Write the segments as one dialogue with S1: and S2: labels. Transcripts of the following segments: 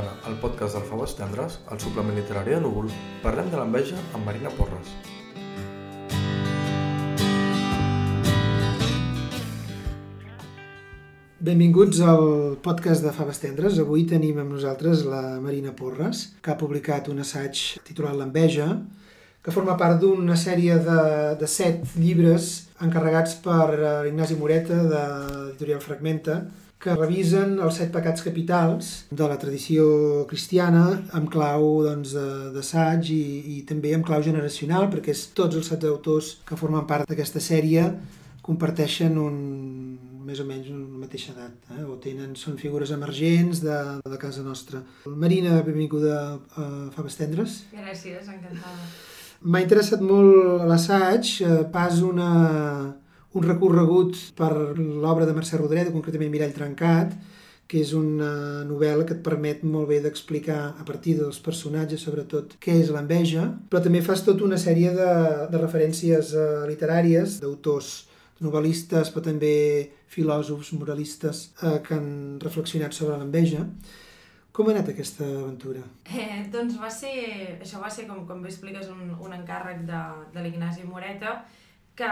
S1: setmana al podcast del Faves Tendres, el suplement literari de Núvol, parlem de l'enveja amb Marina Porres.
S2: Benvinguts al podcast de Faves Tendres. Avui tenim amb nosaltres la Marina Porres, que ha publicat un assaig titulat L'enveja, que forma part d'una sèrie de, de set llibres encarregats per eh, Ignasi Moreta de l'editorial Fragmenta, que revisen els set pecats capitals de la tradició cristiana amb clau doncs, d'assaig doncs, i, i també amb clau generacional, perquè és, tots els set autors que formen part d'aquesta sèrie comparteixen un, més o menys una mateixa edat, eh? o tenen, són figures emergents de, de casa nostra. Marina, benvinguda a Faves Tendres.
S3: Gràcies, encantada.
S2: M'ha interessat molt l'assaig, eh, pas una, un recorregut per l'obra de Mercè Rodoreda, concretament Mirall Trencat, que és una novel·la que et permet molt bé d'explicar a partir dels personatges, sobretot, què és l'enveja, però també fas tota una sèrie de, de referències uh, literàries d'autors novel·listes, però també filòsofs, moralistes, uh, que han reflexionat sobre l'enveja. Com ha anat aquesta aventura?
S3: Eh, doncs va ser, això va ser, com, com bé expliques, un, un encàrrec de, de l'Ignasi Moreta, que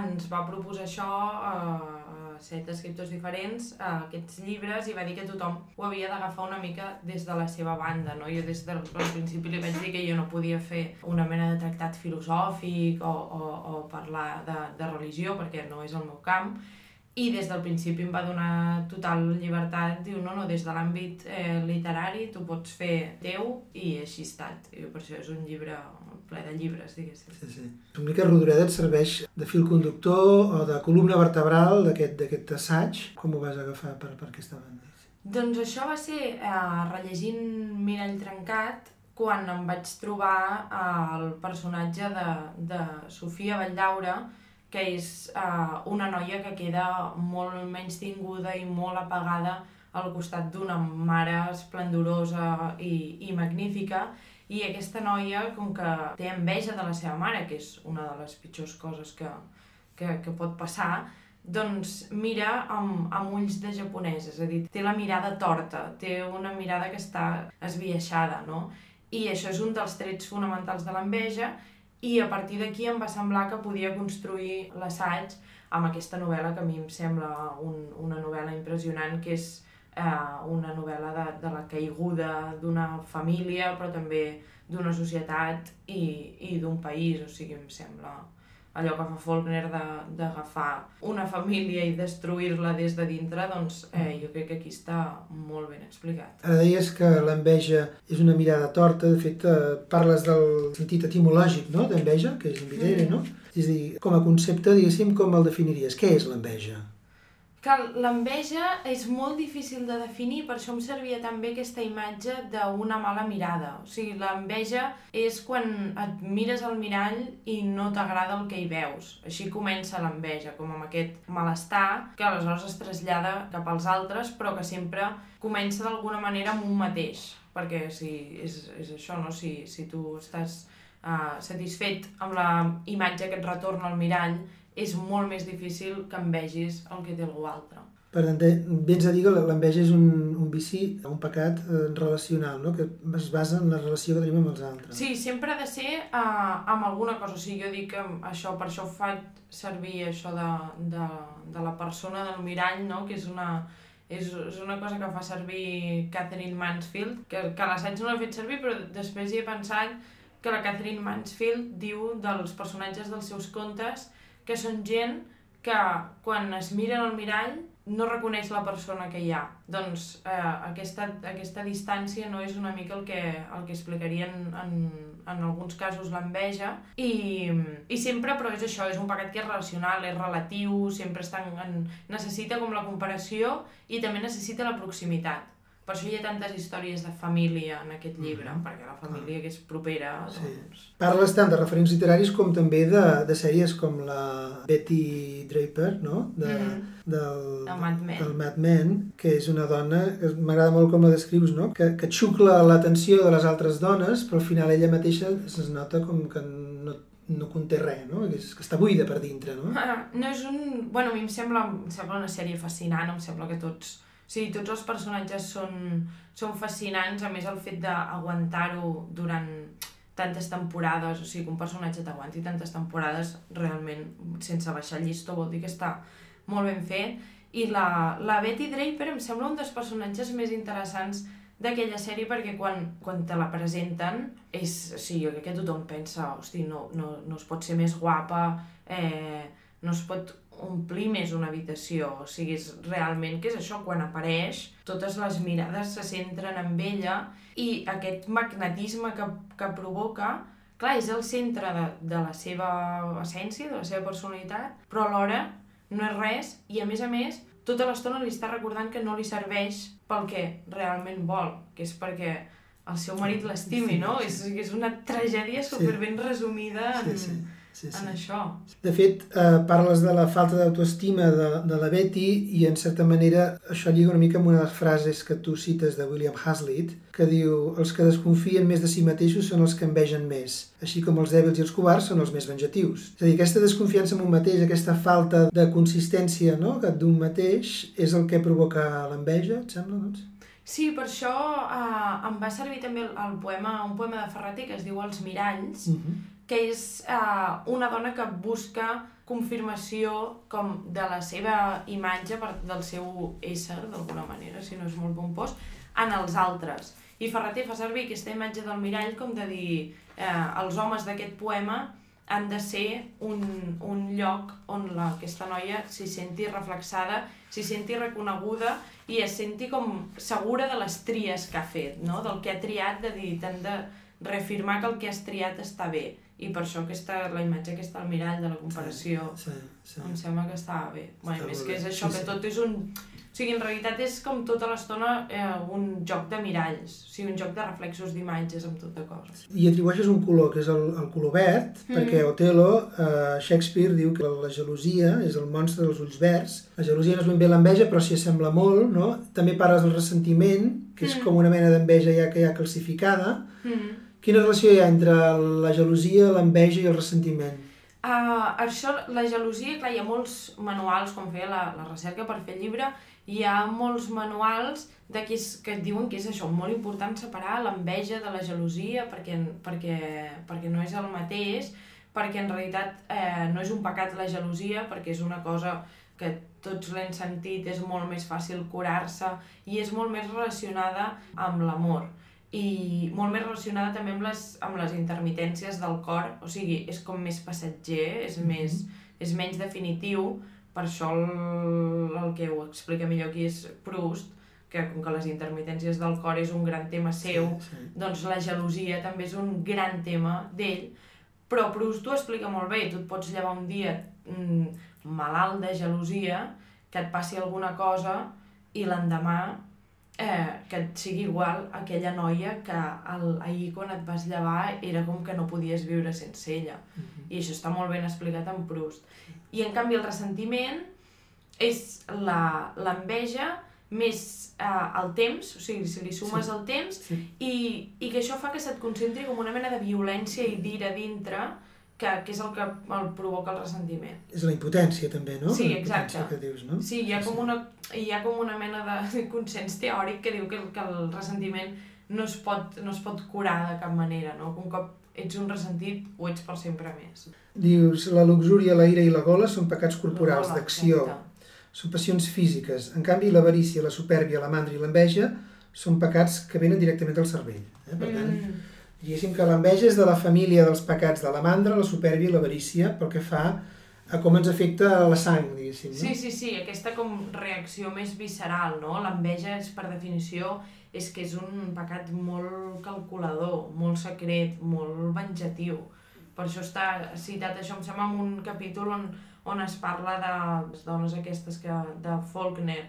S3: ens va proposar això a eh, set escriptors diferents, a aquests llibres, i va dir que tothom ho havia d'agafar una mica des de la seva banda. No? Jo des del principi li vaig dir que jo no podia fer una mena de tractat filosòfic o, o, o parlar de, de religió, perquè no és el meu camp, i des del principi em va donar total llibertat, diu, no, no, des de l'àmbit eh, literari tu pots fer teu i així ha estat. I per això és un llibre ple de llibres, diguéssim.
S2: Sí, sí. Una mica Rodoreda et serveix de fil conductor o de columna vertebral d'aquest assaig. Com ho vas agafar per, per aquesta banda?
S3: Doncs això va ser eh, rellegint Mirall Trencat quan em vaig trobar eh, el personatge de, de Sofia Valldaura, que és eh, una noia que queda molt menys tinguda i molt apagada al costat d'una mare esplendorosa i, i magnífica, i aquesta noia, com que té enveja de la seva mare, que és una de les pitjors coses que, que, que pot passar, doncs mira amb, amb ulls de japonès, és a dir, té la mirada torta, té una mirada que està esbiaixada, no? I això és un dels trets fonamentals de l'enveja i a partir d'aquí em va semblar que podia construir l'assaig amb aquesta novel·la que a mi em sembla un, una novel·la impressionant, que és eh, una novel·la de, de la caiguda d'una família, però també d'una societat i, i d'un país, o sigui, em sembla allò que fa Faulkner d'agafar una família i destruir-la des de dintre, doncs eh, jo crec que aquí està molt ben explicat.
S2: Ara deies que l'enveja és una mirada torta, de fet eh, parles del sentit etimològic no? d'enveja, que és invidere, mm. no? És a dir, com a concepte, diguéssim, com el definiries? Què és l'enveja?
S3: Que l'enveja és molt difícil de definir, per això em servia també aquesta imatge d'una mala mirada. O sigui, l'enveja és quan et mires al mirall i no t'agrada el que hi veus. Així comença l'enveja, com amb aquest malestar que aleshores es trasllada cap als altres, però que sempre comença d'alguna manera amb un mateix. Perquè si, és, és això, no? Si, si tu estàs uh, satisfet amb la imatge que et retorna al mirall és molt més difícil que envegis el que té algú altre.
S2: Per tant, vens a dir que l'enveja és un, un vici, un pecat eh, relacional, no? que es basa en la relació que tenim amb els altres.
S3: Sí, sempre ha de ser uh, amb alguna cosa. O sigui, jo dic que això, per això faig servir això de, de, de la persona del mirall, no? que és una, és, és una cosa que fa servir Catherine Mansfield, que, que l'assaig no l'he fet servir, però després hi he pensat que la Catherine Mansfield diu dels personatges dels seus contes que són gent que quan es miren al mirall no reconeix la persona que hi ha. Doncs eh, aquesta, aquesta distància no és una mica el que, el que explicarien en, en alguns casos l'enveja i, i sempre, però és això, és un pecat que és relacional, és relatiu, sempre està en, necessita com la comparació i també necessita la proximitat. Per això hi ha tantes històries de família en aquest llibre, mm -hmm. perquè la família ah. que és propera... Sí. Doncs...
S2: Parles tant de referents literaris com també de, de sèries com la Betty Draper, no? De, mm -hmm. del,
S3: del Mad Men.
S2: del Mad Men, que és una dona, m'agrada molt com la descrius, no? que, que xucla l'atenció de les altres dones, però al final ella mateixa es nota com que no no conté res, no? Que, és, que està buida per dintre, no?
S3: Ah, no és un... Bueno, a mi em sembla, em sembla una sèrie fascinant, em sembla que tots sigui, tots els personatges són, són fascinants, a més el fet d'aguantar-ho durant tantes temporades, o sigui, que un personatge t'aguanti tantes temporades, realment, sense baixar el llistó, vol dir que està molt ben fet. I la, la Betty Draper em sembla un dels personatges més interessants d'aquella sèrie perquè quan, quan te la presenten és, o sigui, jo crec que tothom pensa hosti, no, no, no es pot ser més guapa eh, no es pot omplir més una habitació, o sigui, és realment que és això, quan apareix, totes les mirades se centren en ella i aquest magnetisme que, que provoca, clar, és el centre de, de la seva essència, de la seva personalitat, però alhora no és res i a més a més tota l'estona li està recordant que no li serveix pel que realment vol, que és perquè el seu marit l'estimi, no? És, és una tragèdia superben resumida en,
S2: Sí, sí sí, sí.
S3: en això.
S2: De fet, eh, parles de la falta d'autoestima de, de la Betty i, en certa manera, això lliga una mica amb una de les frases que tu cites de William Hazlitt, que diu els que desconfien més de si mateixos són els que envegen més, així com els dèbils i els covards són els més venjatius. És a dir, aquesta desconfiança en un mateix, aquesta falta de consistència no? d'un mateix, és el que provoca l'enveja, et sembla, doncs?
S3: Sí, per això eh, em va servir també el, el poema, un poema de Ferreter que es diu Els miralls,
S2: Uh -huh.
S3: Que és eh, una dona que busca confirmació com de la seva imatge, per, del seu ésser, d'alguna manera, si no és molt pompós, en els altres. I Ferreter fa servir aquesta imatge del mirall com de dir eh, els homes d'aquest poema han de ser un, un lloc on la, aquesta noia s'hi senti reflexada, s'hi senti reconeguda i es senti com segura de les tries que ha fet, no? del que ha triat, de dir, t'han de reafirmar que el que has triat està bé. I per això aquesta, la imatge que està al mirall de la comparació
S2: Sí, sí.
S3: em sembla que està bé.
S2: Està
S3: més
S2: molt
S3: que és això,
S2: Sí,
S3: que
S2: sí.
S3: tot és un... O sigui, en realitat és com tota l'estona eh, un joc de miralls, o sigui, un joc de reflexos d'imatges amb tota cosa.
S2: I atribueixes un color, que és el, el color verd,
S3: Mm.
S2: perquè Otelo, eh, Shakespeare, diu que la gelosia és el monstre dels ulls verds. La gelosia no és ben bé l'enveja, però s'hi assembla molt, no? També parles del ressentiment, que és
S3: Mm.
S2: com una mena d'enveja ja que hi ha calcificada.
S3: Mm.
S2: Quina relació hi ha entre la gelosia, l'enveja i el ressentiment?
S3: Uh, això, la gelosia, clar, hi ha molts manuals, com feia la, la recerca per fer el llibre, hi ha molts manuals de que, és, que et diuen que és això, molt important separar l'enveja de la gelosia perquè, perquè, perquè no és el mateix, perquè en realitat eh, no és un pecat la gelosia, perquè és una cosa que tots l'hem sentit, és molt més fàcil curar-se i és molt més relacionada amb l'amor i molt més relacionada també amb les, amb les intermitències del cor, o sigui, és com més passatger, és, més, és menys definitiu, per això el, el que ho explica millor aquí és Proust, que com que les intermitències del cor és un gran tema seu,
S2: Sí, sí.
S3: doncs la gelosia també és un gran tema d'ell, però Proust ho explica molt bé, tu et pots llevar un dia mm, malalt de gelosia, que et passi alguna cosa i l'endemà eh, que et sigui igual aquella noia que el, ahir quan et vas llevar era com que no podies viure sense ella.
S2: Mhm.
S3: I això està molt ben explicat en Proust. I en canvi el ressentiment és la- l'enveja més eh, el temps, o sigui, si li sumes
S2: Sí.
S3: el temps,
S2: Sí.
S3: i, i que això fa que se't concentri com una mena de violència i d'ira dintre, que, que és el que el provoca el ressentiment.
S2: És la impotència, també, no?
S3: Sí, exacte.
S2: que dius, no?
S3: Sí, hi ha com una, hi ha com una mena de consens teòric que diu que, el- que el ressentiment no es, pot, no es pot curar de cap manera, no? Un cop ets un ressentit, ho ets per sempre més.
S2: Dius, la luxúria, la ira i la gola són pecats corporals, d'acció, són passions físiques. En canvi, l'avarícia, la supèrbia, la mandra i l'enveja són pecats que venen directament del cervell. Eh? Per tant,
S3: Mm,
S2: diguéssim que l'enveja és de la família dels pecats de la mandra, la supèrbia i l'avarícia, pel que fa a com ens afecta la sang, diguéssim. No?
S3: Sí, sí, sí, aquesta com reacció més visceral, no? L'enveja és, per definició, és que és un pecat molt calculador, molt secret, molt venjatiu. Per això està citat això, em sembla, en un capítol on, on es parla de les dones aquestes que, de Faulkner,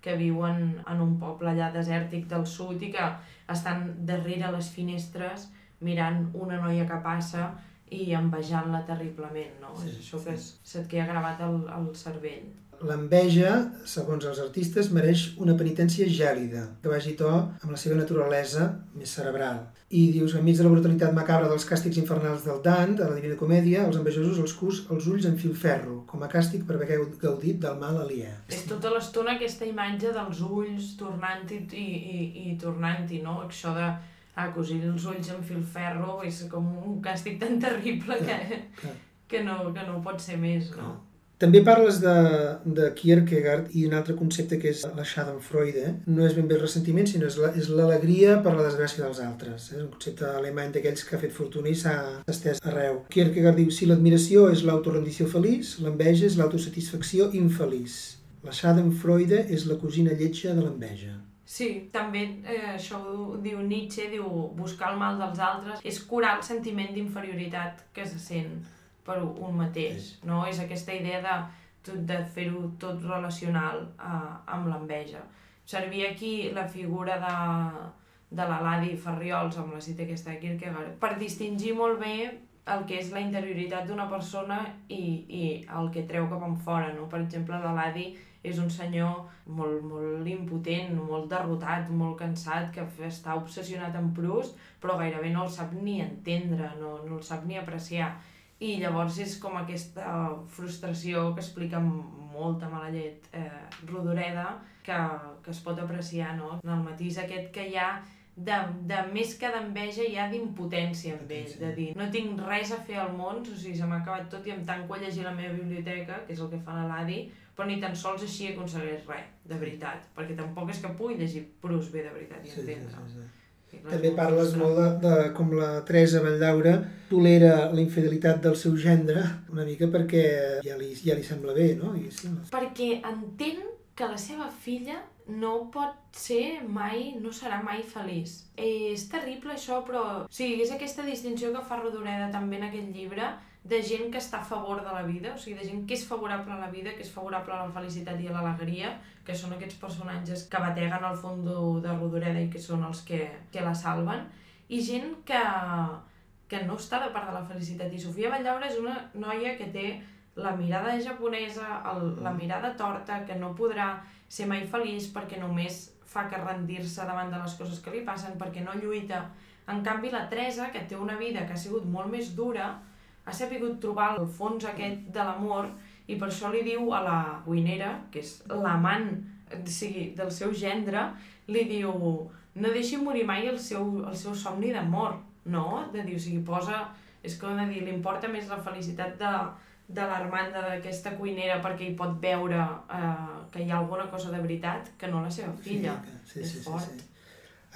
S3: que viuen en un poble allà desèrtic del sud i que estan darrere les finestres mirant una noia que passa i envejant-la terriblement, no?
S2: Sí,
S3: és això
S2: sí.
S3: que se't queda gravat al, al cervell.
S2: L'enveja, segons els artistes, mereix una penitència gèlida, que vagi to amb la seva naturalesa més cerebral. I dius, enmig de la brutalitat macabra dels càstigs infernals del Dant, a la Divina Comèdia, els envejosos els cus els ulls en filferro, com a càstig per haver gaudit del mal aliè.
S3: És tota l'estona aquesta imatge dels ulls tornant-hi i, i, i tornant-hi, no? Això de ah, cosir els ulls amb filferro és com un càstig tan terrible que,
S2: clar.
S3: que, no, que no pot ser més, no?
S2: També parles de, de Kierkegaard i un altre concepte que és la Schadenfreude. No és ben bé el ressentiment, sinó és la- és l'alegria per la desgràcia dels altres. És un concepte alemany d'aquells que ha fet fortuna i s'ha estès arreu. Kierkegaard diu, si l'admiració és l'autorendició feliç, l'enveja és l'autosatisfacció infeliç. La Schadenfreude és la cosina lletja de l'enveja.
S3: Sí, també eh, això ho diu Nietzsche, diu buscar el mal dels altres és curar el sentiment d'inferioritat que se sent per un mateix, no? És aquesta idea de, de fer-ho tot relacional eh, amb l'enveja. Servia aquí la figura de, de l'Aladi Ferriols amb la cita aquesta de Kierkegaard per distingir molt bé el que és la interioritat d'una persona i, i el que treu cap en fora, no? Per exemple, l'Aladi és un senyor molt, molt impotent, molt derrotat, molt cansat, que està obsessionat amb Proust, però gairebé no el sap ni entendre, no, no el sap ni apreciar. I llavors és com aquesta frustració que explica amb molta mala llet eh, Rodoreda, que, que es pot apreciar, no? En el matís aquest que hi ha de, de més que d'enveja hi ha d'impotència amb ell, de dir no tinc res a fer al món, o sigui, se m'ha acabat tot i em tanco a llegir la meva biblioteca, que és el que fa l'Aladi, però ni tan sols així aconsegueix res, de veritat, perquè tampoc és que pugui llegir Proust bé de veritat i entendre.
S2: sí.
S3: I clar,
S2: També parles molt de, de com la Teresa Valldaura tolera la infidelitat del seu gendre una mica perquè ja li, ja li sembla bé, no? I, sí,
S3: perquè entén que la seva filla no pot ser mai, no serà mai feliç. Eh, és terrible això, però... O sigui, és aquesta distinció que fa Rodoreda també en aquest llibre de gent que està a favor de la vida, o sigui, de gent que és favorable a la vida, que és favorable a la felicitat i a l'alegria, que són aquests personatges que bateguen al fons de Rodoreda i que són els que, que la salven, i gent que, que no està de part de la felicitat. I Sofia Valldaura és una noia que té la mirada japonesa, el, la mirada torta, que no podrà ser mai feliç perquè només fa que rendir-se davant de les coses que li passen, perquè no lluita. En canvi, la Teresa, que té una vida que ha sigut molt més dura, ha sabut trobar el fons aquest de l'amor i per això li diu a la cuinera, que és l'amant o sigui, del seu gendre, li diu no deixi morir mai el seu, el seu somni d'amor, no? De dir, o sigui, posa... És com de dir, li importa més la felicitat de, de l'Armanda d'aquesta cuinera perquè hi pot veure eh, que hi ha alguna cosa de veritat que no la seva filla.
S2: Sí,
S3: és
S2: sí, sí,
S3: fort.
S2: sí.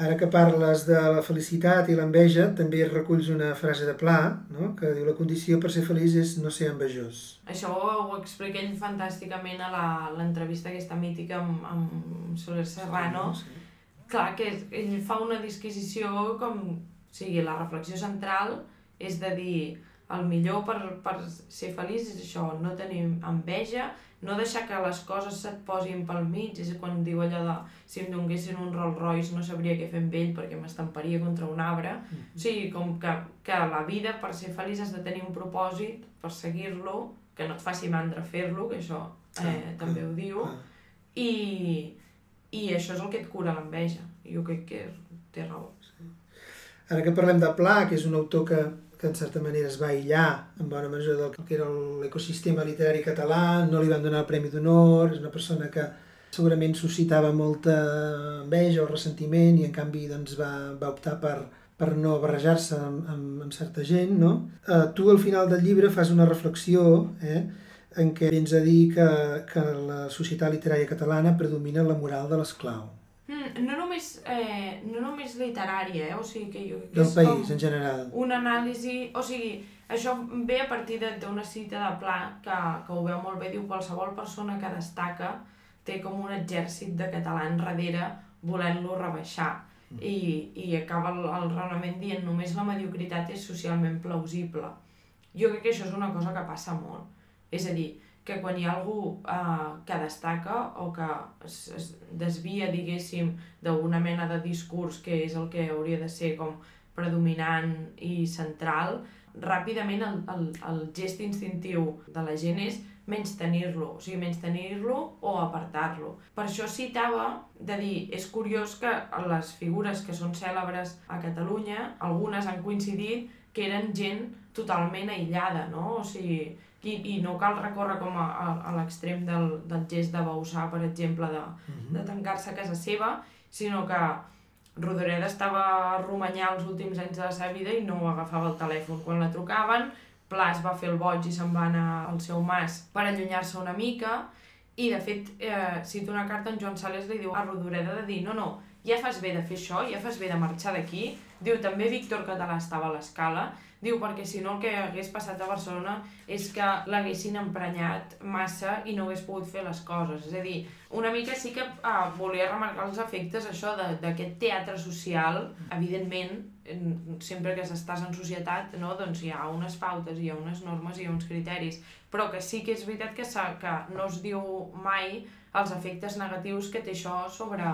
S2: Ara que parles de la felicitat i l'enveja, també reculls una frase de Pla, no? que diu la condició per ser feliç és no ser envejós.
S3: Això ho explica ell fantàsticament a l'entrevista aquesta mítica amb, amb Soler Serrano.
S2: Sí.
S3: Clar, que ell fa una disquisició com... O sigui, la reflexió central és de dir el millor per, per ser feliç és això, no tenir enveja, no deixar que les coses se't posin pel mig, és quan diu allò de si em donguessin un Rolls Royce no sabria què fer amb ell perquè m'estamparia contra un arbre. O sigui, com que, que la vida per ser feliç has de tenir un propòsit, per seguir-lo, que no et faci mandra fer-lo, que això eh, també ho diu, i, i això és el que et cura l'enveja. Jo crec que té raó.
S2: Ara que parlem de Pla, que és un autor que, que en certa manera es va aïllar en bona mesura del que era l'ecosistema literari català, no li van donar el Premi d'Honor, és una persona que segurament suscitava molta enveja o ressentiment i en canvi doncs, va, va optar per, per no barrejar-se amb, amb, amb certa gent, no? Eh, tu al final del llibre fas una reflexió eh, en què vens a dir que, que la societat literària catalana predomina la moral de l'esclau,
S3: Mm, no, només, eh, no només literària, eh? o sigui que jo que
S2: del país en general.
S3: un anàlisi, o sigui, això ve a partir de- d'una cita de Pla que, que ho veu molt bé, diu qualsevol persona que destaca té com un exèrcit de catalans darrere volent-lo rebaixar i, i acaba el, el raonament dient només la mediocritat és socialment plausible. Jo crec que això és una cosa que passa molt. És a dir, que quan hi ha algú eh, que destaca o que es, es desvia, diguéssim, d'una mena de discurs que és el que hauria de ser com predominant i central, ràpidament el, el, el gest instintiu de la gent és menys tenir-lo, o sigui, menys tenir-lo o apartar-lo. Per això citava de dir, és curiós que les figures que són cèlebres a Catalunya, algunes han coincidit que eren gent totalment aïllada, no? O sigui, i, i no cal recórrer com a, a, a l'extrem del, del gest de Bausà, per exemple, de, uh -huh. de tancar-se a casa seva, sinó que Rodoreda estava a Romanyà els últims anys de la seva vida i no agafava el telèfon. Quan la trucaven, Pla es va fer el boig i se'n va anar al seu mas per allunyar-se una mica. I de fet eh, cito una carta en Joan Sales li diu a Rodoreda de dir no, no, ja fas bé de fer això, ja fas bé de marxar d'aquí. Diu també Víctor Català estava a l'escala Diu, perquè si no el que hagués passat a Barcelona és que l'haguessin emprenyat massa i no hagués pogut fer les coses. És a dir, una mica sí que ah, volia remarcar els efectes això d'aquest teatre social. Evidentment, sempre que estàs en societat, no, doncs hi ha unes pautes, hi ha unes normes, hi ha uns criteris, però que sí que és veritat que, que no es diu mai els efectes negatius que té això sobre,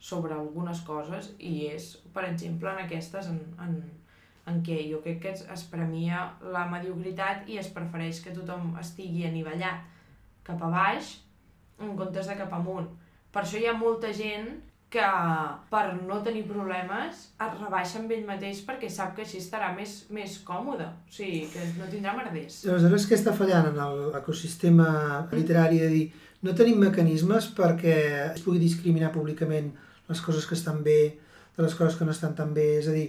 S3: sobre algunes coses i és, per exemple, en aquestes, en, en, en què jo crec que es, es premia la mediocritat i es prefereix que tothom estigui anivellat cap a baix en comptes de cap amunt. Per això hi ha molta gent que per no tenir problemes es rebaixa amb ell mateix perquè sap que així estarà més, més còmode, o sigui, que no tindrà merders.
S2: Aleshores, què està fallant en l'ecosistema literari de dir no tenim mecanismes perquè es pugui discriminar públicament les coses que estan bé de les coses que no estan tan bé, és a dir,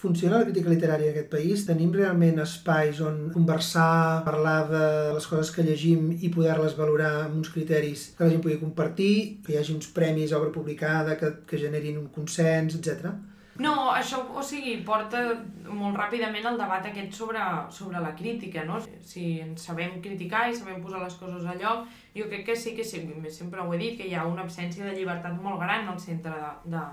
S2: Funciona la crítica literària en aquest país? Tenim realment espais on conversar, parlar de les coses que llegim i poder-les valorar amb uns criteris que la gent pugui compartir, que hi hagi uns premis, obra publicada, que, que generin un consens, etc.
S3: No, això, o sigui, porta molt ràpidament el debat aquest sobre, sobre la crítica, no? Si ens sabem criticar i sabem posar les coses a lloc, jo crec que sí que sí, sempre ho he dit, que hi ha una absència de llibertat molt gran al centre de, de,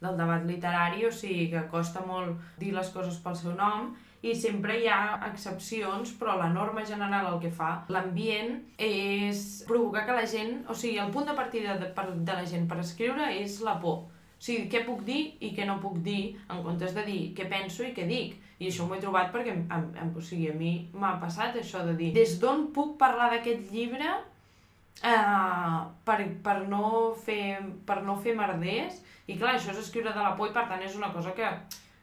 S3: del debat literari, o sigui que costa molt dir les coses pel seu nom i sempre hi ha excepcions, però la norma general el que fa l'ambient és provocar que la gent, o sigui, el punt de partida de, de la gent per escriure és la por. O sigui, què puc dir i què no puc dir, en comptes de dir què penso i què dic. I això m'ho he trobat perquè, em, em, o sigui, a mi m'ha passat això de dir des d'on puc parlar d'aquest llibre eh, per, per, no fer, per no fer merders i clar, això és escriure de la por i per tant és una cosa que,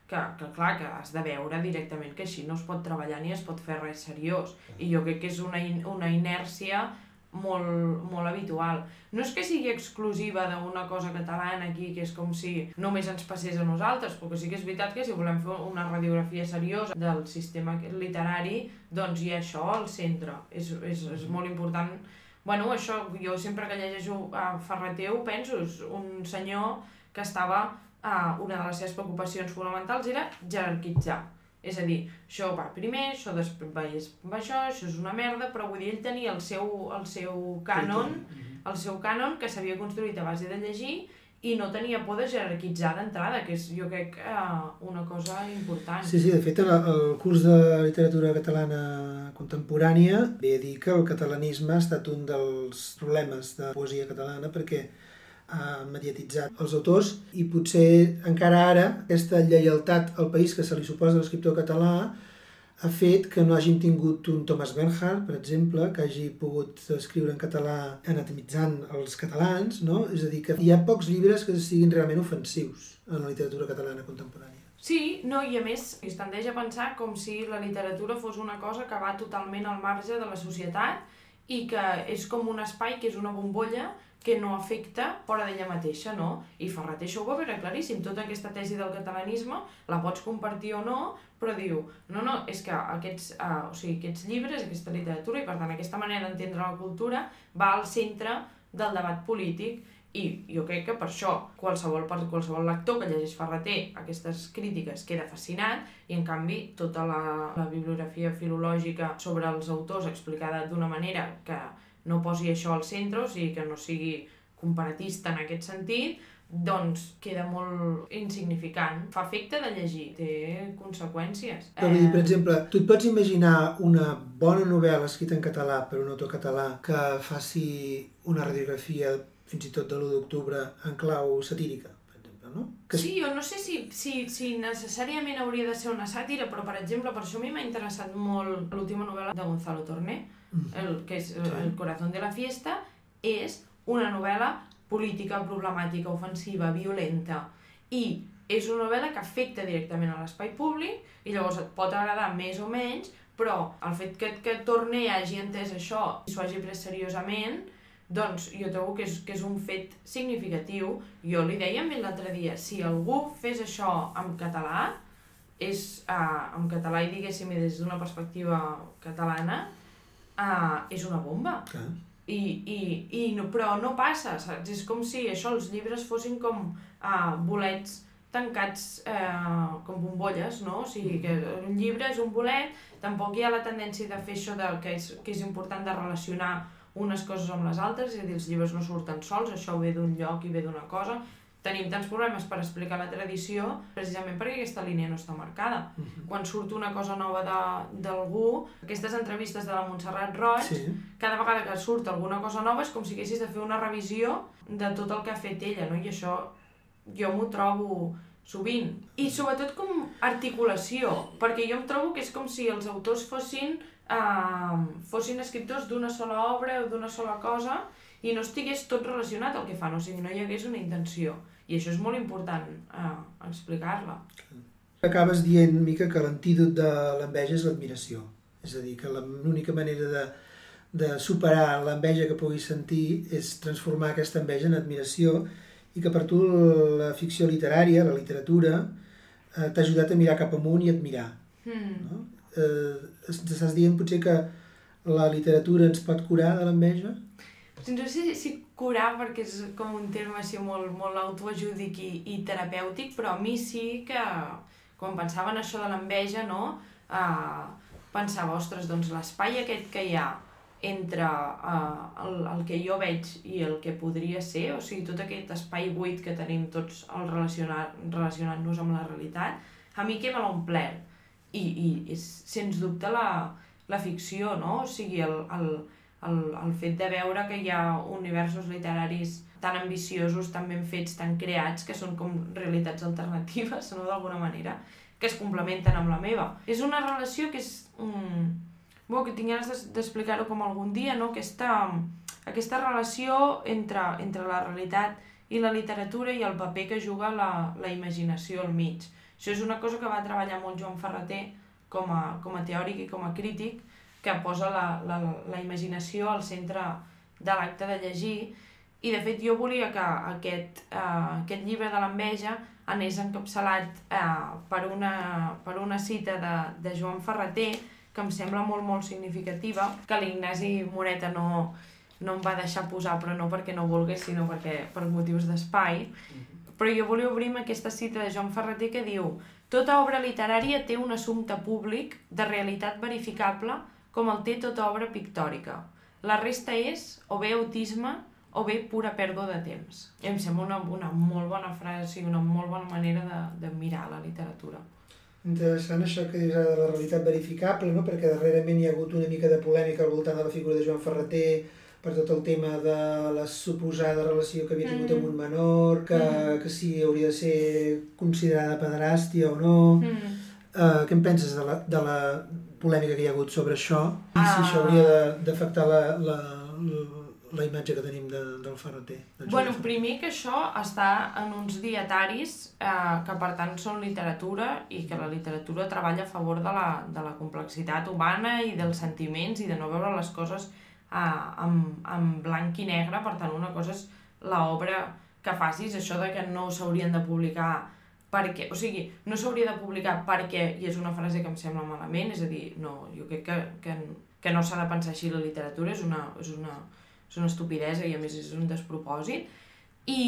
S3: que, que clar, que has de veure directament que així no es pot treballar ni es pot fer res seriós. I jo crec que és una, in, una inèrcia molt, molt habitual. No és que sigui exclusiva d'una cosa catalana aquí, que és com si només ens passés a nosaltres, perquè sí que és veritat que si volem fer una radiografia seriosa del sistema literari, doncs hi ha això al centre. És, és, és molt important Bueno, això, jo sempre que llegeixo a Ferreter ho penso, és un senyor que estava, uh, una de les seves preocupacions fonamentals era jerarquitzar. És a dir, això va primer, això després va, va això, això és una merda, però vull dir, ell tenia el seu, el seu cànon, el seu cànon que s'havia construït a base de llegir i no tenia por de jerarquitzar d'entrada, que és, jo crec, eh, una cosa important.
S2: Sí, sí, de fet, el, curs de literatura catalana contemporània ve a dir que el catalanisme ha estat un dels problemes de poesia catalana perquè ha mediatitzat els autors i potser encara ara aquesta lleialtat al país que se li suposa l'escriptor català ha fet que no hàgim tingut un Thomas Bernhard, per exemple, que hagi pogut escriure en català anatomitzant els catalans, no? És a dir, que hi ha pocs llibres que siguin realment ofensius en la literatura catalana contemporània.
S3: Sí, no, i a més es tendeix a pensar com si la literatura fos una cosa que va totalment al marge de la societat i que és com un espai que és una bombolla que no afecta fora d'ella mateixa, no? I Ferret això ho va veure claríssim. Tota aquesta tesi del catalanisme la pots compartir o no, però diu, no, no, és que aquests, uh, o sigui, aquests llibres, aquesta literatura i per tant aquesta manera d'entendre la cultura va al centre del debat polític i jo crec que per això qualsevol, per qualsevol lector que llegeix Ferreter aquestes crítiques queda fascinat i en canvi tota la, la bibliografia filològica sobre els autors explicada d'una manera que no posi això al centre, o sigui que no sigui comparatista en aquest sentit, doncs queda molt insignificant. Fa efecte de llegir, té conseqüències.
S2: Però vull dir, per exemple, tu et pots imaginar una bona novel·la escrita en català per un autor català que faci una radiografia fins i tot de l'1 d'octubre en clau satírica, no? Que
S3: Sí, jo no sé si, si, si necessàriament hauria de ser una sàtira, però, per exemple, per això a mi m'ha interessat molt l'última novel·la de Gonzalo Torné. El, que és
S2: Sí.
S3: El corazón de la fiesta, és una novel·la política, problemàtica, ofensiva, violenta, i és una novel·la que afecta directament a l'espai públic, i llavors et pot agradar més o menys, però el fet que, que Torné hagi entès això i s'ho hagi pres seriosament, doncs jo trobo que és, que és un fet significatiu. Jo li deia a l'altre dia, si algú fes això en català, és uh, en català i diguéssim des d'una perspectiva catalana, uh, és una bomba.
S2: Clar.
S3: I, i, i no, però no passa, saps? És com si això, els llibres fossin com uh, bolets tancats eh, com bombolles, no? O sigui, que un llibre és un bolet, tampoc hi ha la tendència de fer això de, que, és, que és important de relacionar unes coses amb les altres, és a dir, els llibres no surten sols, això ve d'un lloc i ve d'una cosa. Tenim tants problemes per explicar la tradició precisament perquè aquesta línia no està marcada.
S2: Mhm.
S3: Quan surt una cosa nova d'algú, aquestes entrevistes de la Montserrat Roig,
S2: Sí.
S3: cada vegada que surt alguna cosa nova és com si haguessis de fer una revisió de tot el que ha fet ella, no? I això jo m'ho trobo sovint. I sobretot com articulació, perquè jo em trobo que és com si els autors fossin, uh, fossin escriptors d'una sola obra o d'una sola cosa i no estigués tot relacionat el que fan, o sigui, no hi hagués una intenció. I això és molt important uh, explicar-la.
S2: Acabes dient, Mica, que l'antídot de l'enveja és l'admiració. És a dir, que l'única manera de, de superar l'enveja que puguis sentir és transformar aquesta enveja en admiració i que per tu la ficció literària, la literatura, eh, t'ha ajudat a mirar cap amunt i admirar.
S3: Hmm.
S2: No? Eh, es- estàs dient potser que la literatura ens pot curar de l'enveja?
S3: No sé si, curar perquè és com un terme així molt, molt autoajúdic i, i terapèutic, però a mi sí que quan pensava en això de l'enveja, no? Uh, pensava, ostres, doncs l'espai aquest que hi ha entre uh, el, el que jo veig i el que podria ser, o sigui, tot aquest espai buit que tenim tots al relacionar- relacionant-nos amb la realitat, a mi que me l'ha. I, i és, sens dubte, la, la ficció, no? O sigui, el, el, el, el fet de veure que hi ha universos literaris tan ambiciosos, tan ben fets, tan creats, que són com realitats alternatives, no d'alguna manera, que es complementen amb la meva. És una relació que és... Mm, bueno, que tinc ganes d'explicar-ho com algun dia, no? Aquesta, aquesta relació entre, entre la realitat i la literatura i el paper que juga la, la imaginació al mig. Això és una cosa que va treballar molt Joan Ferreter com a, com a teòric i com a crític, que posa la, la, la imaginació al centre de l'acte de llegir. I de fet jo volia que aquest, uh, aquest llibre de l'enveja anés encapçalat uh, per, una, per una cita de, de Joan Ferreter que em sembla molt molt significativa que l'Ignasi Moreta no, no em va deixar posar però no perquè no volgués sinó perquè per motius d'espai. Però jo volia obrir amb aquesta cita de Joan Ferreter que diu Tota obra literària té un assumpte públic de realitat verificable com el té tota obra pictòrica. La resta és o bé autisme o bé pura pèrdua de temps. I em sembla una, una molt bona frase i una molt bona manera de, de mirar la literatura.
S2: Interessant això que dius ara de la realitat verificable, no? perquè darrerament hi ha hagut una mica de polèmica al voltant de la figura de Joan Ferreter per tot el tema de la suposada relació que havia tingut
S3: Mm.
S2: amb un menor, que,
S3: Mm.
S2: que si hauria de ser considerada pederàstia o no.
S3: Mm.
S2: Uh, què en penses de la, de la polèmica que hi ha hagut sobre això? I si
S3: Ah.
S2: això hauria de- d'afectar la, la, la imatge que tenim de, del Ferreter? del
S3: Bueno, primer que això està en uns dietaris eh, que per tant són literatura i que la literatura treballa a favor de la, de la complexitat humana i dels sentiments i de no veure les coses eh, en, en blanc i negre, per tant una cosa és l'obra que facis, això de que no s'haurien de publicar perquè, o sigui, no s'hauria de publicar perquè, i és una frase que em sembla malament, és a dir, no, jo crec que, que, que no s'ha de pensar així la literatura, és una, és una, és una estupidesa i a més és un despropòsit. I,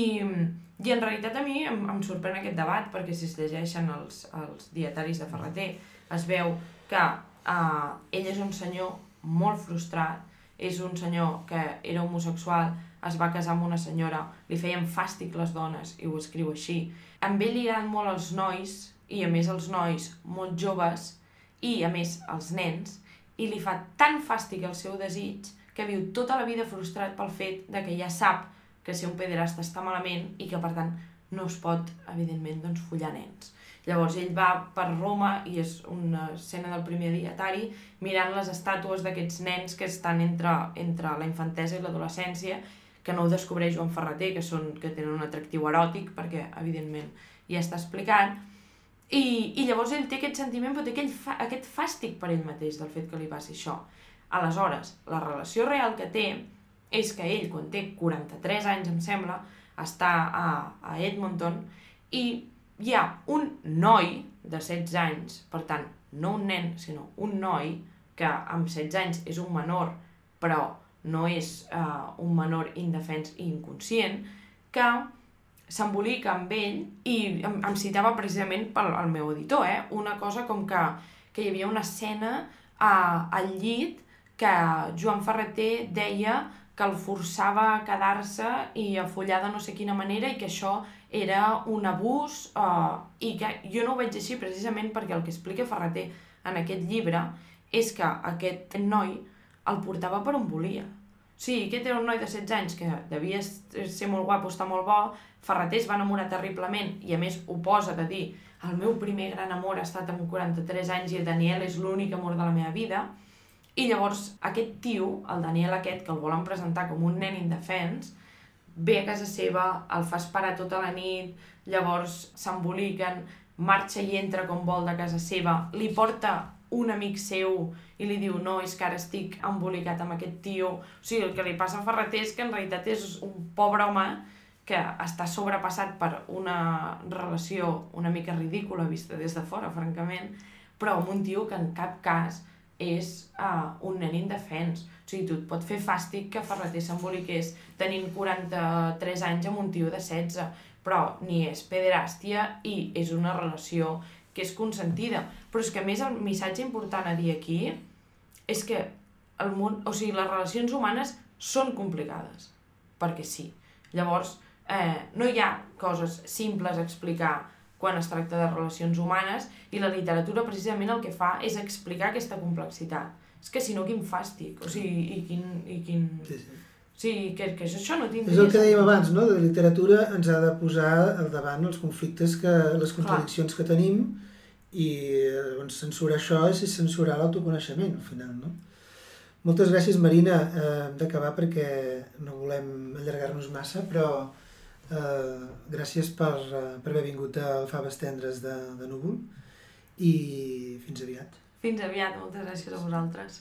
S3: i en realitat a mi em, em sorprèn aquest debat perquè si es llegeixen els, els dietaris de Ferreter es veu que eh, ell és un senyor molt frustrat, és un senyor que era homosexual, es va casar amb una senyora, li feien fàstic les dones, i ho escriu així. Amb ell li agraden molt els nois, i a més els nois molt joves, i a més els nens, i li fa tan fàstic el seu desig que viu tota la vida frustrat pel fet de que ja sap que ser un pederasta està malament i que per tant no es pot, evidentment, doncs, follar nens. Llavors ell va per Roma i és una escena del primer dietari mirant les estàtues d'aquests nens que estan entre, entre la infantesa i l'adolescència que no ho descobreix Joan Ferreter, que, són, que tenen un atractiu eròtic, perquè, evidentment, ja està explicat, i, i llavors ell té aquest sentiment, però té aquell fa, aquest fàstic per ell mateix del fet que li passi això. Aleshores, la relació real que té és que ell, quan té 43 anys, em sembla, està a, a Edmonton i hi ha un noi de 16 anys, per tant, no un nen, sinó un noi, que amb 16 anys és un menor, però no és uh, un menor indefens i inconscient, que s'embolica amb ell i em, em citava precisament pel el meu editor, eh? una cosa com que, que hi havia una escena uh, al llit que Joan Ferreter deia que el forçava a quedar-se i a follar de no sé quina manera i que això era un abús uh, i que jo no ho veig així precisament perquè el que explica Ferreter en aquest llibre és que aquest noi el portava per on volia. Sí, aquest era un noi de 16 anys que devia ser molt guapo, estar molt bo, Ferreter es va enamorar terriblement i a més ho posa de dir el meu primer gran amor ha estat amb 43 anys i el Daniel és l'únic amor de la meva vida i llavors aquest tio, el Daniel aquest, que el volen presentar com un nen indefens, ve a casa seva, el fa esperar tota la nit, llavors s'emboliquen, marxa i entra com vol de casa seva, li porta un amic seu i li diu no, és que ara estic embolicat amb aquest tio. O sigui, el que li passa a Ferreter és que en realitat és un pobre home que està sobrepassat per una relació una mica ridícula vista des de fora, francament, però amb un tio que en cap cas és uh, un nen indefens. O sigui, tu et pot fer fàstic que Ferreter s'emboliqués tenint 43 anys amb un tio de 16, però ni és pederàstia i és una relació que és consentida. Però és que a més el missatge important a dir aquí és que el món, o sigui, les relacions humanes són complicades, perquè sí. Llavors, eh, no hi ha coses simples a explicar quan es tracta de relacions humanes i la literatura precisament el que fa és explicar aquesta complexitat. És que si no, quin fàstic, o sigui, i quin... I quin... Sí, sí. Sí, que, que això no tindria...
S2: És el que dèiem abans, no? De literatura ens ha de posar al davant els conflictes, que les contradiccions Clar. que tenim i doncs, censurar això és censurar l'autoconeixement, al final, no? Moltes gràcies, Marina. Eh, hem d'acabar perquè no volem allargar-nos massa, però Eh, gràcies per, uh, per haver vingut al Faves Tendres de, de Núvol i fins aviat.
S3: Fins aviat, moltes gràcies a vosaltres.